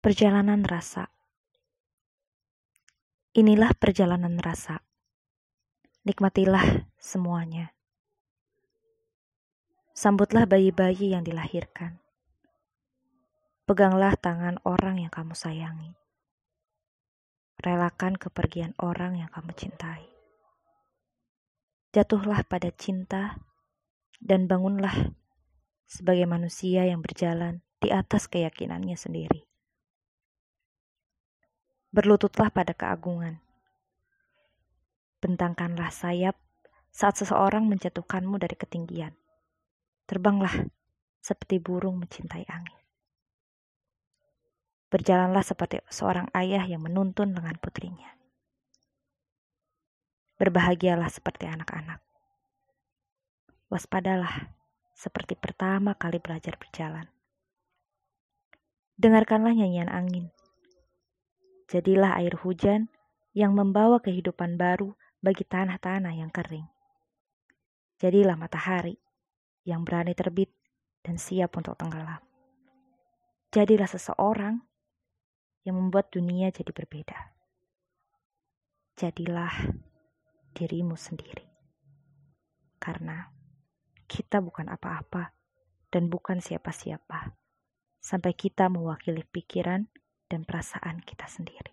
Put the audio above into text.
Perjalanan rasa. Inilah perjalanan rasa. Nikmatilah semuanya. Sambutlah bayi-bayi yang dilahirkan. Peganglah tangan orang yang kamu sayangi. Relakan kepergian orang yang kamu cintai. Jatuhlah pada cinta dan bangunlah sebagai manusia yang berjalan di atas keyakinannya sendiri berlututlah pada keagungan. Bentangkanlah sayap saat seseorang menjatuhkanmu dari ketinggian. Terbanglah seperti burung mencintai angin. Berjalanlah seperti seorang ayah yang menuntun lengan putrinya. Berbahagialah seperti anak-anak. Waspadalah seperti pertama kali belajar berjalan. Dengarkanlah nyanyian angin Jadilah air hujan yang membawa kehidupan baru bagi tanah-tanah yang kering. Jadilah matahari yang berani terbit dan siap untuk tenggelam. Jadilah seseorang yang membuat dunia jadi berbeda. Jadilah dirimu sendiri. Karena kita bukan apa-apa dan bukan siapa-siapa sampai kita mewakili pikiran dan perasaan kita sendiri.